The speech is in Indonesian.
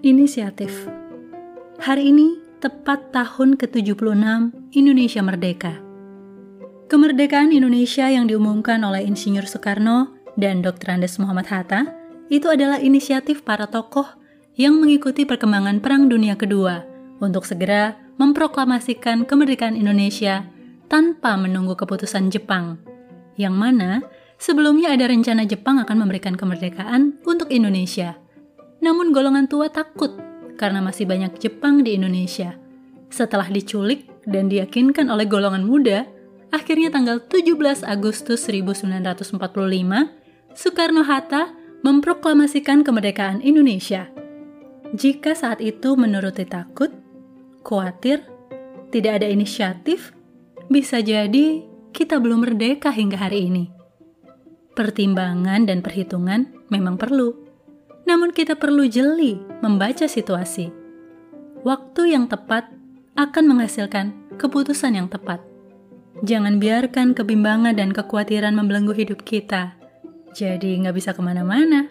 Inisiatif Hari ini tepat tahun ke-76 Indonesia Merdeka. Kemerdekaan Indonesia yang diumumkan oleh Insinyur Soekarno dan Dr. Andes Muhammad Hatta itu adalah inisiatif para tokoh yang mengikuti perkembangan Perang Dunia Kedua untuk segera memproklamasikan kemerdekaan Indonesia tanpa menunggu keputusan Jepang, yang mana sebelumnya ada rencana Jepang akan memberikan kemerdekaan untuk Indonesia. Namun golongan tua takut karena masih banyak Jepang di Indonesia. Setelah diculik dan diyakinkan oleh golongan muda, akhirnya tanggal 17 Agustus 1945, Soekarno-Hatta memproklamasikan kemerdekaan Indonesia. Jika saat itu menuruti takut, khawatir, tidak ada inisiatif, bisa jadi kita belum merdeka hingga hari ini. Pertimbangan dan perhitungan memang perlu, namun kita perlu jeli membaca situasi. Waktu yang tepat akan menghasilkan keputusan yang tepat. Jangan biarkan kebimbangan dan kekhawatiran membelenggu hidup kita. Jadi nggak bisa ke mana-mana.